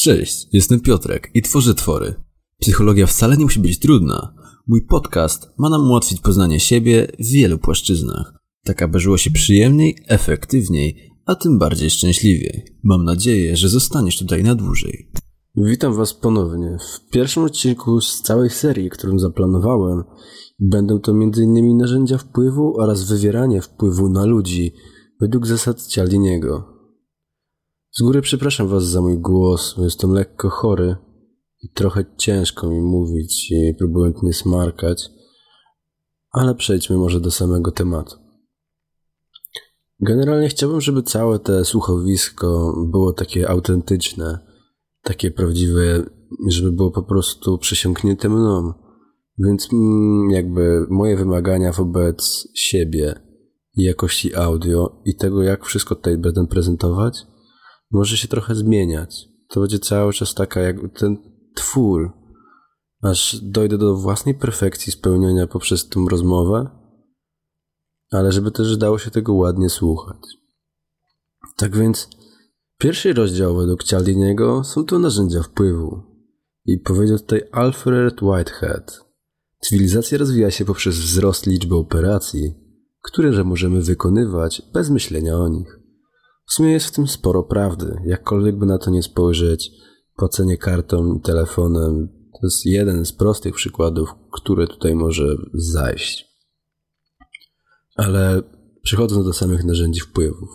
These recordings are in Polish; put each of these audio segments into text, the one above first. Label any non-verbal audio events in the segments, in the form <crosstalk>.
Cześć, jestem Piotrek i tworzę twory. Psychologia wcale nie musi być trudna. Mój podcast ma nam ułatwić poznanie siebie w wielu płaszczyznach, tak aby żyło się przyjemniej, efektywniej, a tym bardziej szczęśliwiej. Mam nadzieję, że zostaniesz tutaj na dłużej. Witam Was ponownie. W pierwszym odcinku z całej serii, którą zaplanowałem, będą to m.in. narzędzia wpływu oraz wywieranie wpływu na ludzi według zasad Cialdiniego. Z góry przepraszam Was za mój głos, jestem lekko chory i trochę ciężko mi mówić i próbuję nie smarkać, ale przejdźmy może do samego tematu. Generalnie chciałbym, żeby całe te słuchowisko było takie autentyczne, takie prawdziwe, żeby było po prostu przesiąknięte mną. Więc mm, jakby moje wymagania wobec siebie jakości audio i tego, jak wszystko tutaj będę prezentować, może się trochę zmieniać. To będzie cały czas taka jak ten twór, aż dojdę do własnej perfekcji spełnienia poprzez tę rozmowę, ale żeby też dało się tego ładnie słuchać. Tak więc pierwszy rozdział według Cialdiniego są to narzędzia wpływu. I powiedział tutaj Alfred Whitehead. Cywilizacja rozwija się poprzez wzrost liczby operacji, które możemy wykonywać bez myślenia o nich. W sumie jest w tym sporo prawdy, jakkolwiek by na to nie spojrzeć. Płacenie kartą i telefonem to jest jeden z prostych przykładów, które tutaj może zajść. Ale przechodząc do samych narzędzi wpływów.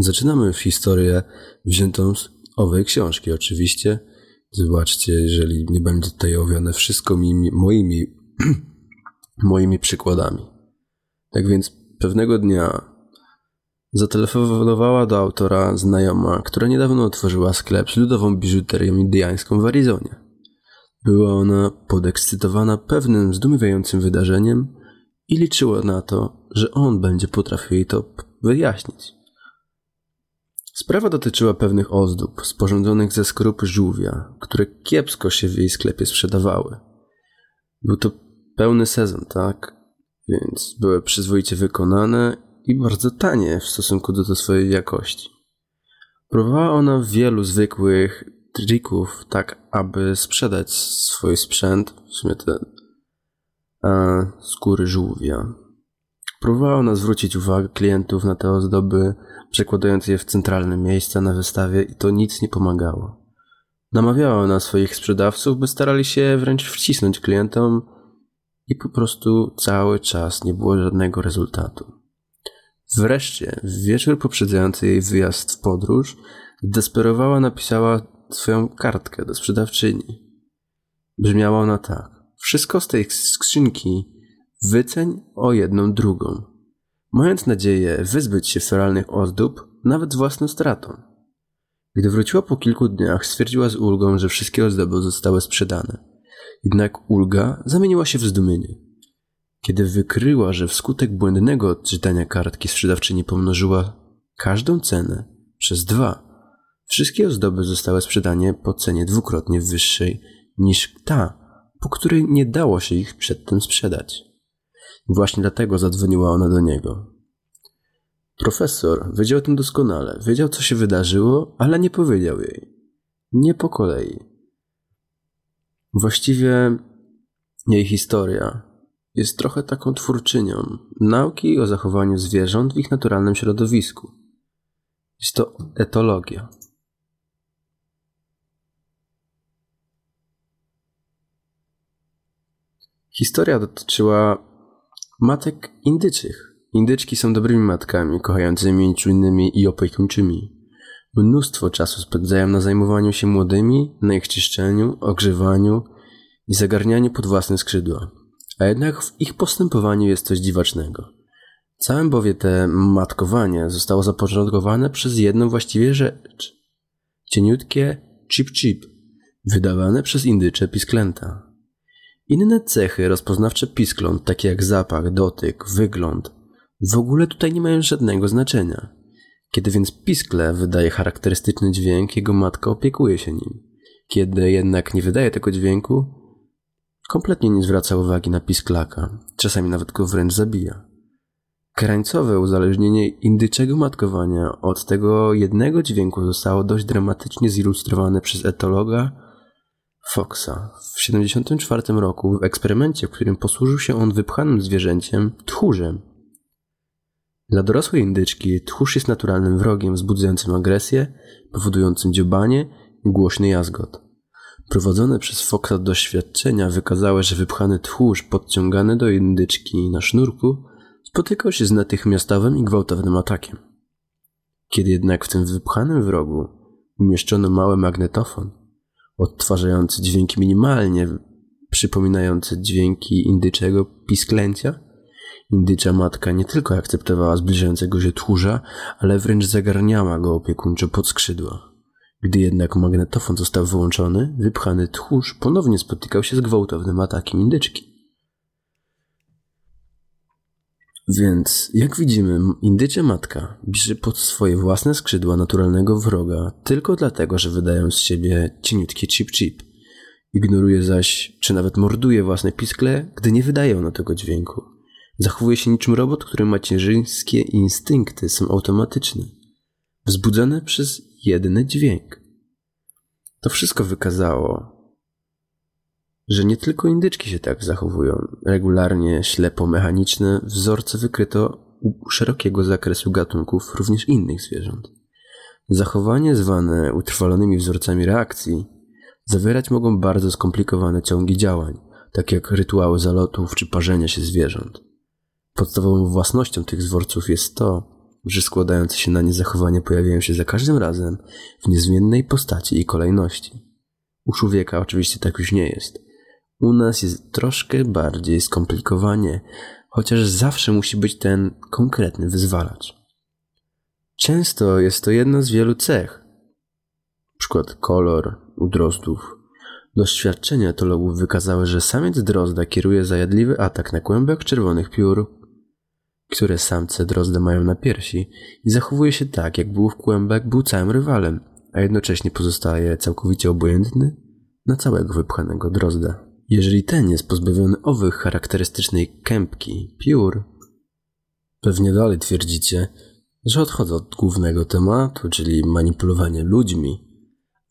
Zaczynamy historię wziętą z owej książki, oczywiście. Zobaczcie, jeżeli nie będzie tutaj owiane wszystko moimi, <clears throat> moimi przykładami. Tak więc pewnego dnia Zatelefonowała do autora znajoma, która niedawno otworzyła sklep z ludową biżuterią indyjską w Arizonie. Była ona podekscytowana pewnym zdumiewającym wydarzeniem i liczyła na to, że on będzie potrafił jej to wyjaśnić. Sprawa dotyczyła pewnych ozdób sporządzonych ze skorup żółwia, które kiepsko się w jej sklepie sprzedawały. Był to pełny sezon, tak? Więc były przyzwoicie wykonane i bardzo tanie w stosunku do, do swojej jakości. Próbowała ona wielu zwykłych trików, tak aby sprzedać swój sprzęt, w sumie te e, skóry żółwia. Próbowała ona zwrócić uwagę klientów na te ozdoby, przekładając je w centralne miejsca na wystawie i to nic nie pomagało. Namawiała ona swoich sprzedawców, by starali się wręcz wcisnąć klientom i po prostu cały czas nie było żadnego rezultatu. Wreszcie, w wieczór poprzedzający jej wyjazd w podróż, zdesperowała napisała swoją kartkę do sprzedawczyni. Brzmiała ona tak. Wszystko z tej skrzynki wyceń o jedną drugą, mając nadzieję wyzbyć się feralnych ozdób nawet własną stratą. Gdy wróciła po kilku dniach, stwierdziła z ulgą, że wszystkie ozdoby zostały sprzedane. Jednak ulga zamieniła się w zdumienie. Kiedy wykryła, że wskutek błędnego odczytania kartki sprzedawczyni pomnożyła każdą cenę przez dwa, wszystkie ozdoby zostały sprzedane po cenie dwukrotnie wyższej niż ta, po której nie dało się ich przedtem sprzedać. Właśnie dlatego zadzwoniła ona do niego. Profesor wiedział o tym doskonale, wiedział co się wydarzyło, ale nie powiedział jej. Nie po kolei. Właściwie jej historia jest trochę taką twórczynią nauki o zachowaniu zwierząt w ich naturalnym środowisku. Jest to etologia. Historia dotyczyła matek indyczych. Indyczki są dobrymi matkami, kochającymi, czujnymi i opiekuńczymi. Mnóstwo czasu spędzają na zajmowaniu się młodymi, na ich czyszczeniu, ogrzewaniu i zagarnianiu pod własne skrzydła a jednak w ich postępowaniu jest coś dziwacznego. Całe bowiem te matkowanie zostało zapoczątkowane przez jedną właściwie rzecz. Cieniutkie chip-chip, wydawane przez indycze pisklęta. Inne cechy rozpoznawcze piskląt, takie jak zapach, dotyk, wygląd, w ogóle tutaj nie mają żadnego znaczenia. Kiedy więc piskle wydaje charakterystyczny dźwięk, jego matka opiekuje się nim. Kiedy jednak nie wydaje tego dźwięku, Kompletnie nie zwraca uwagi na pisklaka, czasami nawet go wręcz zabija. Krańcowe uzależnienie indyczego matkowania od tego jednego dźwięku zostało dość dramatycznie zilustrowane przez etologa Foxa w 1974 roku w eksperymencie, w którym posłużył się on wypchanym zwierzęciem tchórzem. Dla dorosłej indyczki tchórz jest naturalnym wrogiem wzbudzającym agresję, powodującym dziobanie i głośny jazgot. Prowadzone przez Foxa doświadczenia wykazały, że wypchany tchórz podciągany do indyczki na sznurku spotykał się z natychmiastowym i gwałtownym atakiem. Kiedy jednak w tym wypchanym wrogu umieszczono mały magnetofon, odtwarzający dźwięki minimalnie przypominające dźwięki indyczego pisklęcia, indycza matka nie tylko akceptowała zbliżającego się tchórza, ale wręcz zagarniała go opiekuńczo pod skrzydła. Gdy jednak magnetofon został wyłączony, wypchany tchórz ponownie spotykał się z gwałtownym atakiem indyczki. Więc, jak widzimy, indycze matka bierze pod swoje własne skrzydła naturalnego wroga tylko dlatego, że wydają z siebie cieniutkie chip-chip. Ignoruje zaś, czy nawet morduje własne piskle, gdy nie wydaje ono tego dźwięku. Zachowuje się niczym robot, który macierzyńskie instynkty są automatyczne, wzbudzone przez jedyny dźwięk. To wszystko wykazało, że nie tylko indyczki się tak zachowują. Regularnie, ślepo, mechaniczne wzorce wykryto u szerokiego zakresu gatunków również innych zwierząt. Zachowanie zwane utrwalonymi wzorcami reakcji zawierać mogą bardzo skomplikowane ciągi działań, takie jak rytuały zalotów czy parzenia się zwierząt. Podstawową własnością tych wzorców jest to, że składające się na nie zachowania pojawiają się za każdym razem w niezmiennej postaci i kolejności. U człowieka oczywiście tak już nie jest. U nas jest troszkę bardziej skomplikowanie, chociaż zawsze musi być ten konkretny wyzwalacz. Często jest to jedna z wielu cech. Przykład kolor u drozdów. Doświadczenia etologów wykazały, że samiec drozda kieruje zajadliwy atak na kłębek czerwonych piór, które samce drozda mają na piersi i zachowuje się tak, jakby w kłębek był całym rywalem, a jednocześnie pozostaje całkowicie obojętny na całego wypchanego drozda. Jeżeli ten jest pozbawiony owych charakterystycznej kępki, piór, pewnie dalej twierdzicie, że odchodzę od głównego tematu, czyli manipulowanie ludźmi.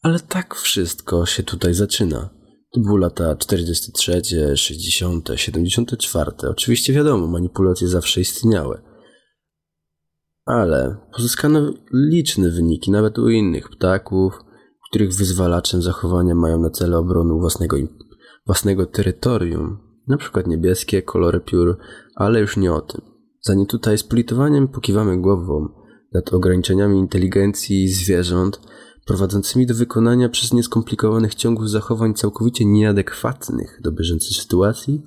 Ale tak wszystko się tutaj zaczyna. To były lata 43, 60, 74. Oczywiście wiadomo, manipulacje zawsze istniały. Ale pozyskano liczne wyniki nawet u innych ptaków, których wyzwalaczem zachowania mają na celu obronę własnego własnego terytorium, na przykład niebieskie kolory piór, ale już nie o tym. Zanim tutaj z politowaniem pokiwamy głową nad ograniczeniami inteligencji zwierząt, prowadzącymi do wykonania przez nieskomplikowanych ciągów zachowań całkowicie nieadekwatnych do bieżącej sytuacji,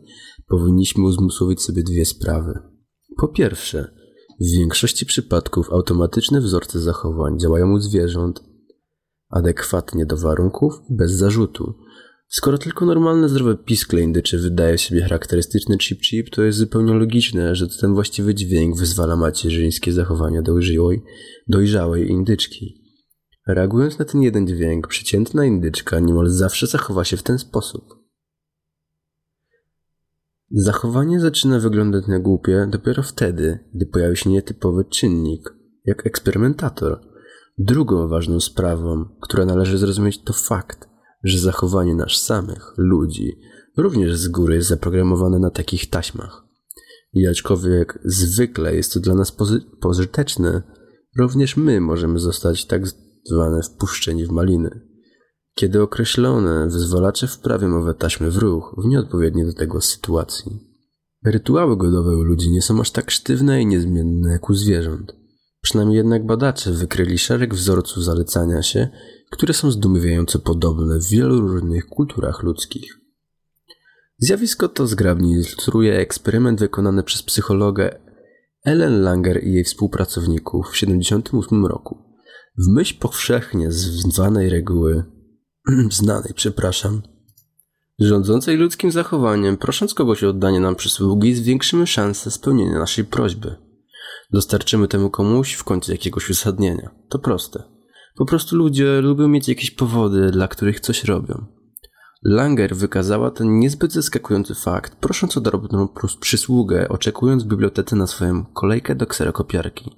powinniśmy uzmysłowić sobie dwie sprawy. Po pierwsze, w większości przypadków automatyczne wzorce zachowań działają u zwierząt adekwatnie do warunków, bez zarzutu, Skoro tylko normalne, zdrowe piskle indycze wydaje siebie charakterystyczny chip-chip, to jest zupełnie logiczne, że ten właściwy dźwięk wyzwala macierzyńskie zachowania dojrzałej, dojrzałej indyczki. Reagując na ten jeden dźwięk, przeciętna indyczka niemal zawsze zachowa się w ten sposób. Zachowanie zaczyna wyglądać na głupie dopiero wtedy, gdy pojawi się nietypowy czynnik, jak eksperymentator. Drugą ważną sprawą, która należy zrozumieć, to fakt, że zachowanie nas samych, ludzi, również z góry jest zaprogramowane na takich taśmach. I aczkolwiek zwykle jest to dla nas pozy pożyteczne, również my możemy zostać tak zwane wpuszczeni w maliny. Kiedy określone wyzwalacze wprawią owe taśmy w ruch w nieodpowiedniej do tego sytuacji. Rytuały godowe u ludzi nie są aż tak sztywne i niezmienne jak u zwierząt. Przynajmniej jednak badacze wykryli szereg wzorców zalecania się które są zdumiewająco podobne w wielu różnych kulturach ludzkich. Zjawisko to zgrabnie ilustruje eksperyment wykonany przez psychologę Ellen Langer i jej współpracowników w 1978 roku. W myśl powszechnie zwanej reguły, <clears throat> znanej, przepraszam, rządzącej ludzkim zachowaniem, prosząc kogoś o oddanie nam przysługi, zwiększymy szanse spełnienia naszej prośby. Dostarczymy temu komuś w końcu jakiegoś uzasadnienia. To proste. Po prostu ludzie lubią mieć jakieś powody, dla których coś robią. Langer wykazała ten niezbyt zaskakujący fakt, prosząc o drobną przysługę, oczekując w bibliotece na swoją kolejkę do kserokopiarki.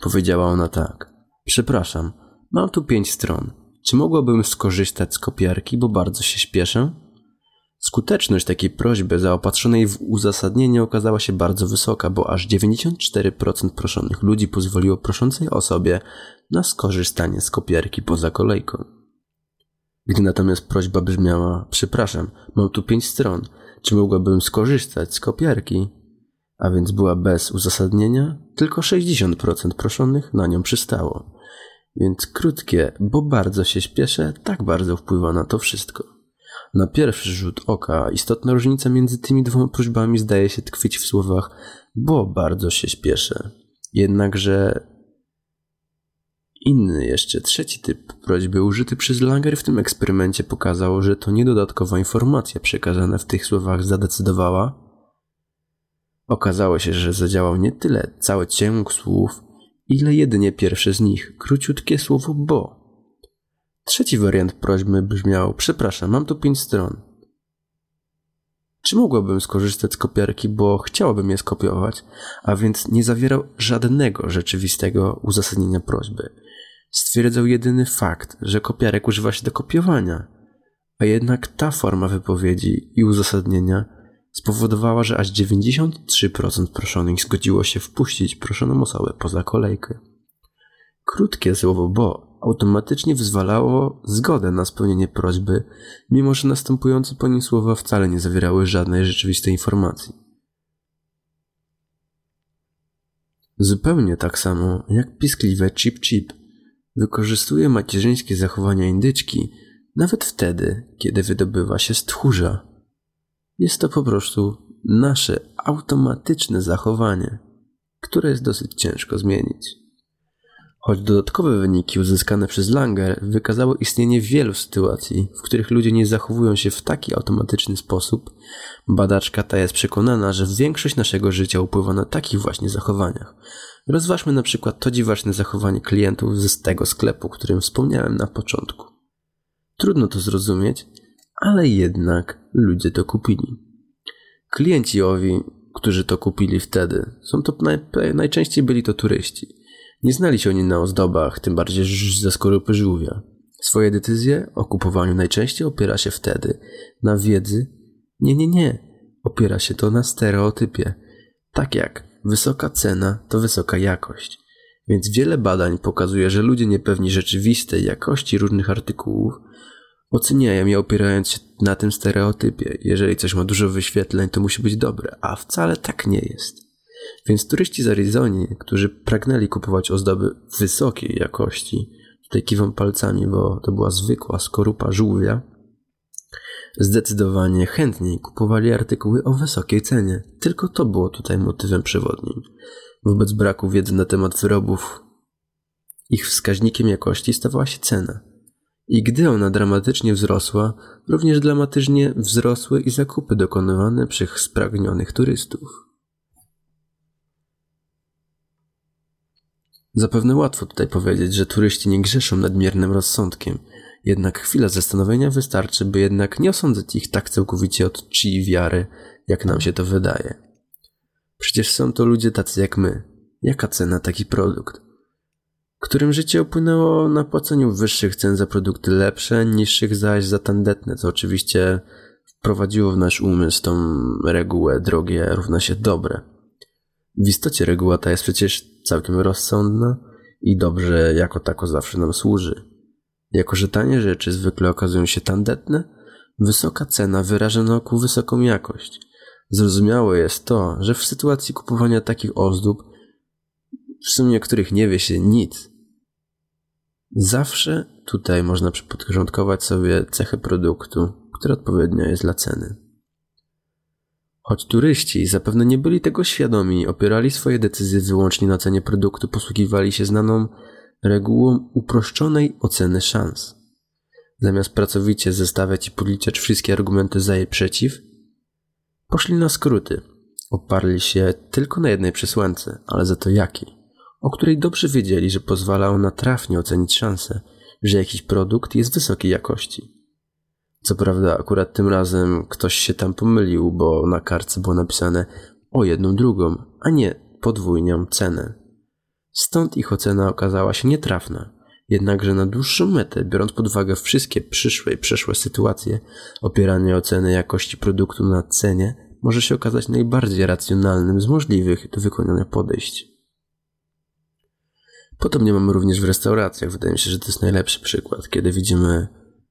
Powiedziała ona tak. Przepraszam, mam tu pięć stron. Czy mogłabym skorzystać z kopiarki, bo bardzo się śpieszę? Skuteczność takiej prośby zaopatrzonej w uzasadnienie okazała się bardzo wysoka, bo aż 94% proszonych ludzi pozwoliło proszącej osobie na skorzystanie z kopiarki poza kolejką. Gdy natomiast prośba brzmiała: Przepraszam, mam tu pięć stron, czy mogłabym skorzystać z kopiarki? A więc była bez uzasadnienia, tylko 60% proszonych na nią przystało. Więc krótkie, bo bardzo się śpieszę, tak bardzo wpływa na to wszystko. Na pierwszy rzut oka istotna różnica między tymi dwoma prośbami zdaje się tkwić w słowach, bo bardzo się śpieszę. Jednakże inny jeszcze, trzeci typ prośby użyty przez Langer w tym eksperymencie pokazał, że to nie dodatkowa informacja przekazana w tych słowach zadecydowała. Okazało się, że zadziałał nie tyle cały ciąg słów, ile jedynie pierwsze z nich, króciutkie słowo bo. Trzeci wariant prośby brzmiał: Przepraszam, mam tu pięć stron. Czy mogłabym skorzystać z kopiarki, bo chciałabym je skopiować, a więc nie zawierał żadnego rzeczywistego uzasadnienia prośby. Stwierdzał jedyny fakt, że kopiarek używa się do kopiowania, a jednak ta forma wypowiedzi i uzasadnienia spowodowała, że aż 93% proszonych zgodziło się wpuścić proszoną osobę poza kolejkę. Krótkie słowo bo automatycznie wzwalało zgodę na spełnienie prośby, mimo że następujące po nim słowa wcale nie zawierały żadnej rzeczywistej informacji. Zupełnie tak samo jak piskliwe chip chip wykorzystuje macierzyńskie zachowania indyczki nawet wtedy, kiedy wydobywa się z tchórza. Jest to po prostu nasze automatyczne zachowanie, które jest dosyć ciężko zmienić. Choć dodatkowe wyniki uzyskane przez Langer wykazały istnienie wielu sytuacji, w których ludzie nie zachowują się w taki automatyczny sposób, badaczka ta jest przekonana, że większość naszego życia upływa na takich właśnie zachowaniach. Rozważmy na przykład to dziwaczne zachowanie klientów z tego sklepu, o którym wspomniałem na początku. Trudno to zrozumieć, ale jednak ludzie to kupili. Klienci owi, którzy to kupili wtedy, są to naj, najczęściej byli to turyści. Nie znali się oni na ozdobach, tym bardziej ze skorupy żółwia. Swoje decyzje o kupowaniu najczęściej opiera się wtedy na wiedzy. Nie, nie, nie. Opiera się to na stereotypie. Tak jak wysoka cena to wysoka jakość. Więc wiele badań pokazuje, że ludzie niepewni rzeczywistej jakości różnych artykułów oceniają je opierając się na tym stereotypie. Jeżeli coś ma dużo wyświetleń, to musi być dobre, a wcale tak nie jest. Więc turyści z Arizony, którzy pragnęli kupować ozdoby wysokiej jakości, tutaj kiwam palcami, bo to była zwykła skorupa żółwia, zdecydowanie chętniej kupowali artykuły o wysokiej cenie. Tylko to było tutaj motywem przewodnim. Wobec braku wiedzy na temat wyrobów, ich wskaźnikiem jakości stawała się cena. I gdy ona dramatycznie wzrosła, również dramatycznie wzrosły i zakupy dokonywane przez spragnionych turystów. Zapewne łatwo tutaj powiedzieć, że turyści nie grzeszą nadmiernym rozsądkiem, jednak chwila zastanowienia wystarczy, by jednak nie osądzać ich tak całkowicie od czyi wiary, jak nam się to wydaje. Przecież są to ludzie tacy jak my. Jaka cena taki produkt? Którym życie upłynęło na płaceniu wyższych cen za produkty lepsze, niższych zaś za tandetne, co oczywiście wprowadziło w nasz umysł tą regułę drogie równa się dobre. W istocie reguła ta jest przecież całkiem rozsądna i dobrze jako tako zawsze nam służy. Jako że tanie rzeczy zwykle okazują się tandetne, wysoka cena wyraża na oku wysoką jakość. Zrozumiałe jest to, że w sytuacji kupowania takich ozdób, w sumie których nie wie się nic, zawsze tutaj można podporządkować sobie cechę produktu, która odpowiednia jest dla ceny. Choć turyści zapewne nie byli tego świadomi, opierali swoje decyzje wyłącznie na cenie produktu, posługiwali się znaną regułą uproszczonej oceny szans. Zamiast pracowicie zestawiać i podliczać wszystkie argumenty za i przeciw, poszli na skróty. Oparli się tylko na jednej przesłance, ale za to jakiej, o której dobrze wiedzieli, że pozwala ona trafnie ocenić szansę, że jakiś produkt jest wysokiej jakości. Co prawda, akurat tym razem ktoś się tam pomylił, bo na kartce było napisane o jedną drugą, a nie podwójną cenę. Stąd ich ocena okazała się nietrafna. Jednakże na dłuższą metę, biorąc pod uwagę wszystkie przyszłe i przeszłe sytuacje, opieranie oceny jakości produktu na cenie może się okazać najbardziej racjonalnym z możliwych do wykonania podejść. Podobnie mamy również w restauracjach. Wydaje mi się, że to jest najlepszy przykład. Kiedy widzimy,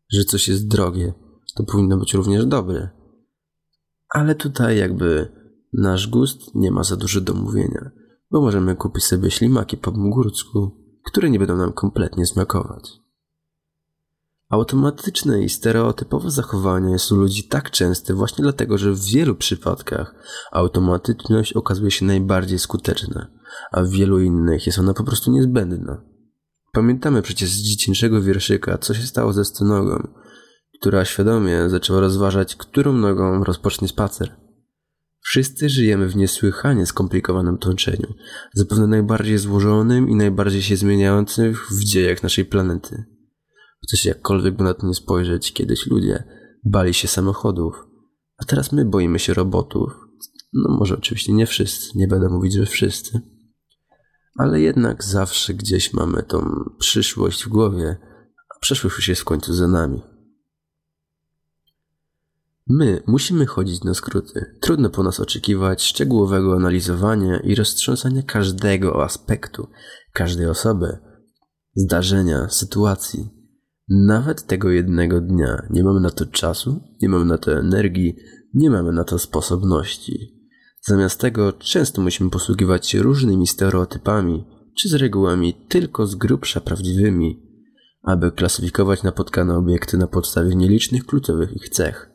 że coś jest drogie, to powinno być również dobre. Ale tutaj jakby nasz gust nie ma za dużo do mówienia, bo możemy kupić sobie ślimaki po mgórsku, które nie będą nam kompletnie smakować. Automatyczne i stereotypowe zachowanie jest u ludzi tak częste właśnie dlatego, że w wielu przypadkach automatyczność okazuje się najbardziej skuteczna, a w wielu innych jest ona po prostu niezbędna. Pamiętamy przecież z dziecięczego wierszyka, co się stało ze stonogą, która świadomie zaczęła rozważać, którą nogą rozpocznie spacer. Wszyscy żyjemy w niesłychanie skomplikowanym toczeniu, zapewne najbardziej złożonym i najbardziej się zmieniającym w dziejach naszej planety. Chociaż jakkolwiek by na to nie spojrzeć, kiedyś ludzie bali się samochodów, a teraz my boimy się robotów. No może oczywiście nie wszyscy, nie będę mówić, że wszyscy. Ale jednak zawsze gdzieś mamy tą przyszłość w głowie, a przyszłość już jest w końcu za nami. My musimy chodzić na skróty. Trudno po nas oczekiwać szczegółowego analizowania i roztrząsania każdego aspektu, każdej osoby, zdarzenia, sytuacji. Nawet tego jednego dnia nie mamy na to czasu, nie mamy na to energii, nie mamy na to sposobności. Zamiast tego często musimy posługiwać się różnymi stereotypami, czy z regułami tylko z grubsza prawdziwymi, aby klasyfikować napotkane obiekty na podstawie nielicznych kluczowych ich cech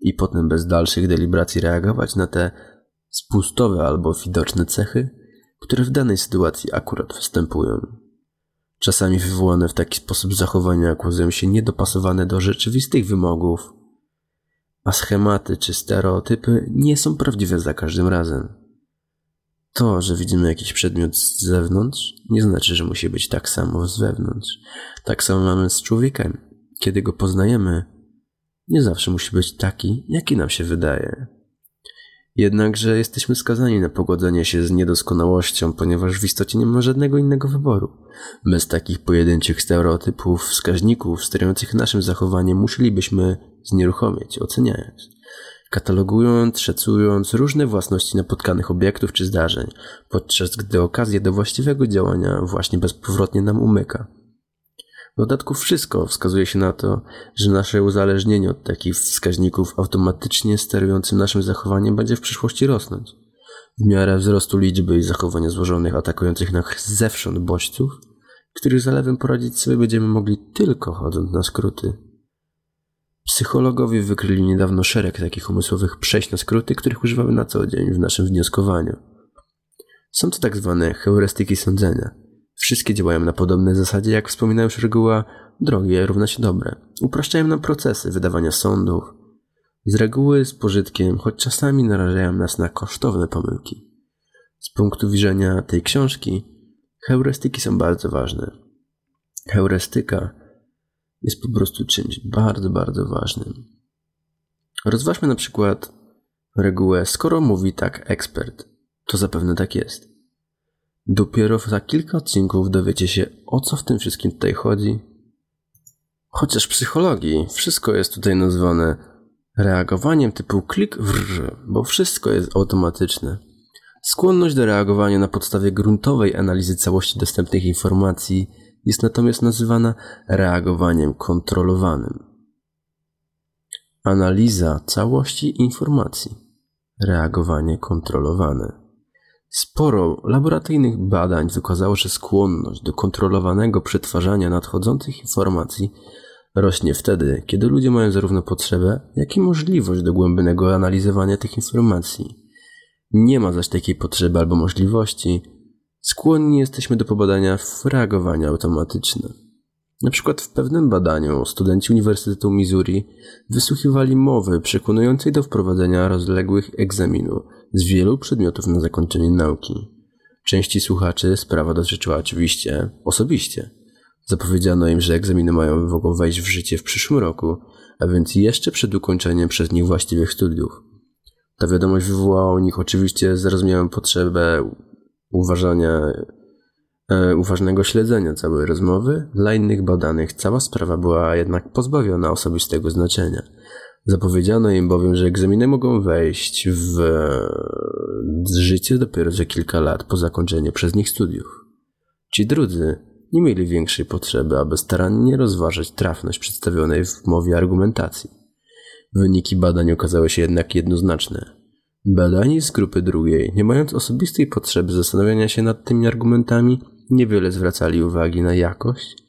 i potem bez dalszych deliberacji reagować na te spustowe albo widoczne cechy, które w danej sytuacji akurat występują. Czasami wywołane w taki sposób zachowania okazują się niedopasowane do rzeczywistych wymogów, a schematy czy stereotypy nie są prawdziwe za każdym razem. To, że widzimy jakiś przedmiot z zewnątrz, nie znaczy, że musi być tak samo z wewnątrz. Tak samo mamy z człowiekiem. Kiedy go poznajemy, nie zawsze musi być taki, jaki nam się wydaje. Jednakże jesteśmy skazani na pogodzenie się z niedoskonałością, ponieważ w istocie nie ma żadnego innego wyboru. Bez takich pojedynczych stereotypów, wskaźników sterujących naszym zachowaniem musielibyśmy znieruchomieć, oceniając, katalogując, szacując różne własności napotkanych obiektów czy zdarzeń, podczas gdy okazja do właściwego działania właśnie bezpowrotnie nam umyka. W dodatku wszystko wskazuje się na to, że nasze uzależnienie od takich wskaźników automatycznie sterującym naszym zachowaniem będzie w przyszłości rosnąć. W miarę wzrostu liczby i zachowania złożonych atakujących nas zewsząd bodźców, których zalewem poradzić sobie będziemy mogli tylko chodząc na skróty. Psychologowie wykryli niedawno szereg takich umysłowych przejść na skróty, których używamy na co dzień w naszym wnioskowaniu. Są to tak zwane heurystyki sądzenia – Wszystkie działają na podobnej zasadzie, jak wspominałem już reguła drogie równa się dobre. Upraszczają nam procesy wydawania sądów. Z reguły z pożytkiem, choć czasami narażają nas na kosztowne pomyłki. Z punktu widzenia tej książki, heurystyki są bardzo ważne. Heurystyka jest po prostu czymś bardzo, bardzo ważnym. Rozważmy na przykład regułę, skoro mówi tak ekspert, to zapewne tak jest. Dopiero za kilka odcinków dowiecie się, o co w tym wszystkim tutaj chodzi. Chociaż w psychologii wszystko jest tutaj nazwane reagowaniem typu klik wrr, bo wszystko jest automatyczne. Skłonność do reagowania na podstawie gruntowej analizy całości dostępnych informacji jest natomiast nazywana reagowaniem kontrolowanym. Analiza całości informacji. Reagowanie kontrolowane. Sporo laboratoryjnych badań wykazało, że skłonność do kontrolowanego przetwarzania nadchodzących informacji rośnie wtedy, kiedy ludzie mają zarówno potrzebę, jak i możliwość dogłębnego analizowania tych informacji. Nie ma zaś takiej potrzeby albo możliwości, skłonni jesteśmy do pobadania reagowania automatyczne. Na przykład w pewnym badaniu studenci Uniwersytetu Missouri wysłuchiwali mowy przekonującej do wprowadzenia rozległych egzaminów z wielu przedmiotów na zakończenie nauki. Części słuchaczy sprawa dotyczyła oczywiście osobiście. Zapowiedziano im, że egzaminy mają mogą wejść w życie w przyszłym roku, a więc jeszcze przed ukończeniem przez nich właściwych studiów. Ta wiadomość wywołała u nich oczywiście zrozumiałą potrzebę uważania, e, uważnego śledzenia całej rozmowy. Dla innych badanych cała sprawa była jednak pozbawiona osobistego znaczenia. Zapowiedziano im bowiem, że egzaminy mogą wejść w życie dopiero za kilka lat po zakończeniu przez nich studiów. Ci drudzy nie mieli większej potrzeby, aby starannie rozważać trafność przedstawionej w mowie argumentacji. Wyniki badań okazały się jednak jednoznaczne. Badani z grupy drugiej, nie mając osobistej potrzeby zastanawiania się nad tymi argumentami, niewiele zwracali uwagi na jakość,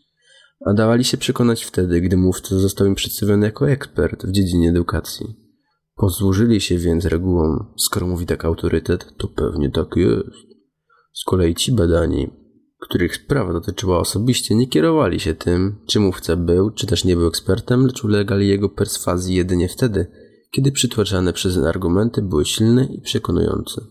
a dawali się przekonać wtedy, gdy mówca został im przedstawiony jako ekspert w dziedzinie edukacji. Posłużyli się więc regułą, skoro mówi tak autorytet, to pewnie tak jest. Z kolei ci badani, których sprawa dotyczyła osobiście, nie kierowali się tym, czy mówca był, czy też nie był ekspertem, lecz ulegali jego perswazji jedynie wtedy, kiedy przytłaczane przez argumenty były silne i przekonujące.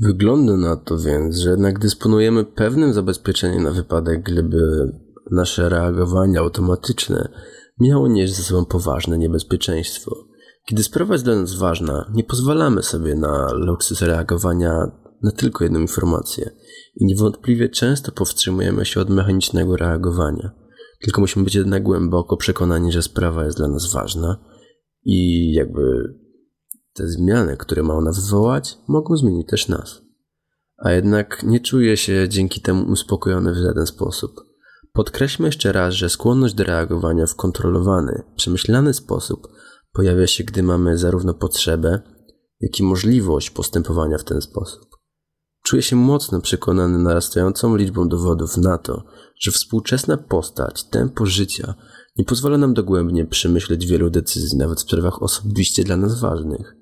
Wygląda na to więc, że jednak dysponujemy pewnym zabezpieczeniem na wypadek, gdyby nasze reagowanie automatyczne miało nieść ze sobą poważne niebezpieczeństwo. Kiedy sprawa jest dla nas ważna, nie pozwalamy sobie na luksus reagowania na tylko jedną informację i niewątpliwie często powstrzymujemy się od mechanicznego reagowania. Tylko musimy być jednak głęboko przekonani, że sprawa jest dla nas ważna i jakby te zmiany, które ma ona wywołać, mogą zmienić też nas. A jednak nie czuję się dzięki temu uspokojony w żaden sposób. Podkreślmy jeszcze raz, że skłonność do reagowania w kontrolowany, przemyślany sposób pojawia się, gdy mamy zarówno potrzebę, jak i możliwość postępowania w ten sposób. Czuję się mocno przekonany narastającą liczbą dowodów na to, że współczesna postać, tempo życia nie pozwala nam dogłębnie przemyśleć wielu decyzji, nawet w sprawach osobiście dla nas ważnych.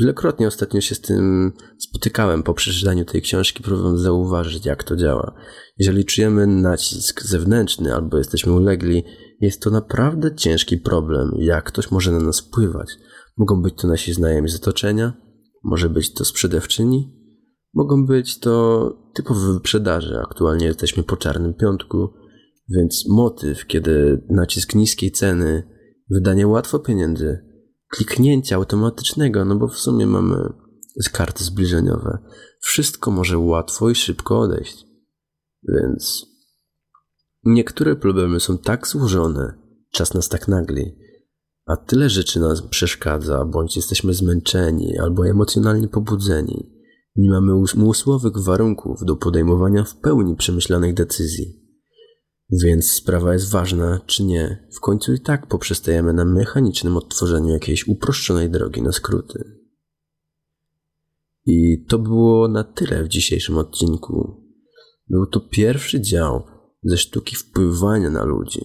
Wielokrotnie ostatnio się z tym spotykałem po przeczytaniu tej książki, próbując zauważyć, jak to działa. Jeżeli czujemy nacisk zewnętrzny albo jesteśmy ulegli, jest to naprawdę ciężki problem, jak ktoś może na nas wpływać. Mogą być to nasi znajomi z otoczenia, może być to sprzedawczyni, mogą być to typowe wyprzedaże. Aktualnie jesteśmy po czarnym piątku, więc motyw, kiedy nacisk niskiej ceny, wydanie łatwo pieniędzy, kliknięcia automatycznego, no bo w sumie mamy karty zbliżeniowe, wszystko może łatwo i szybko odejść. Więc niektóre problemy są tak złożone, czas nas tak nagli, a tyle rzeczy nas przeszkadza, bądź jesteśmy zmęczeni albo emocjonalnie pobudzeni. Nie mamy umysłowych warunków do podejmowania w pełni przemyślanych decyzji. Więc sprawa jest ważna, czy nie, w końcu i tak poprzestajemy na mechanicznym odtworzeniu jakiejś uproszczonej drogi na skróty. I to było na tyle w dzisiejszym odcinku. Był to pierwszy dział ze sztuki wpływania na ludzi.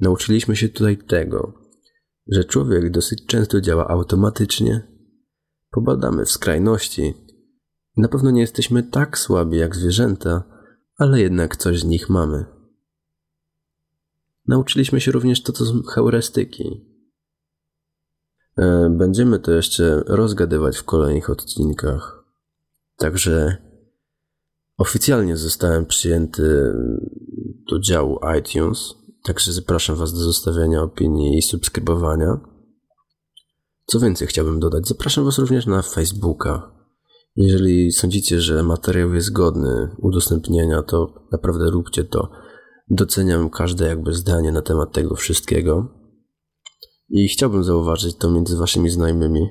Nauczyliśmy się tutaj tego, że człowiek dosyć często działa automatycznie. Pobadamy w skrajności. Na pewno nie jesteśmy tak słabi jak zwierzęta, ale jednak coś z nich mamy. Nauczyliśmy się również to, co z heurystyki. E, będziemy to jeszcze rozgadywać w kolejnych odcinkach. Także oficjalnie zostałem przyjęty do działu iTunes, także zapraszam Was do zostawiania opinii i subskrybowania. Co więcej chciałbym dodać, zapraszam Was również na Facebooka. Jeżeli sądzicie, że materiał jest godny udostępnienia, to naprawdę róbcie to. Doceniam każde jakby zdanie na temat tego wszystkiego i chciałbym zauważyć to między waszymi znajomymi.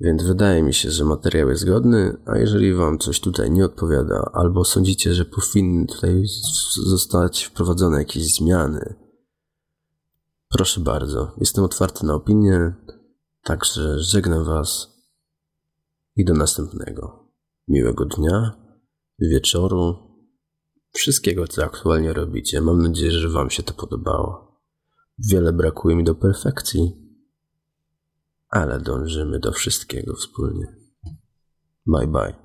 Więc wydaje mi się, że materiał jest godny, a jeżeli wam coś tutaj nie odpowiada, albo sądzicie, że powinny tutaj zostać wprowadzone jakieś zmiany, proszę bardzo, jestem otwarty na opinię, także żegnam was i do następnego. Miłego dnia, wieczoru, wszystkiego, co aktualnie robicie. Mam nadzieję, że Wam się to podobało. Wiele brakuje mi do perfekcji, ale dążymy do wszystkiego wspólnie. Bye bye.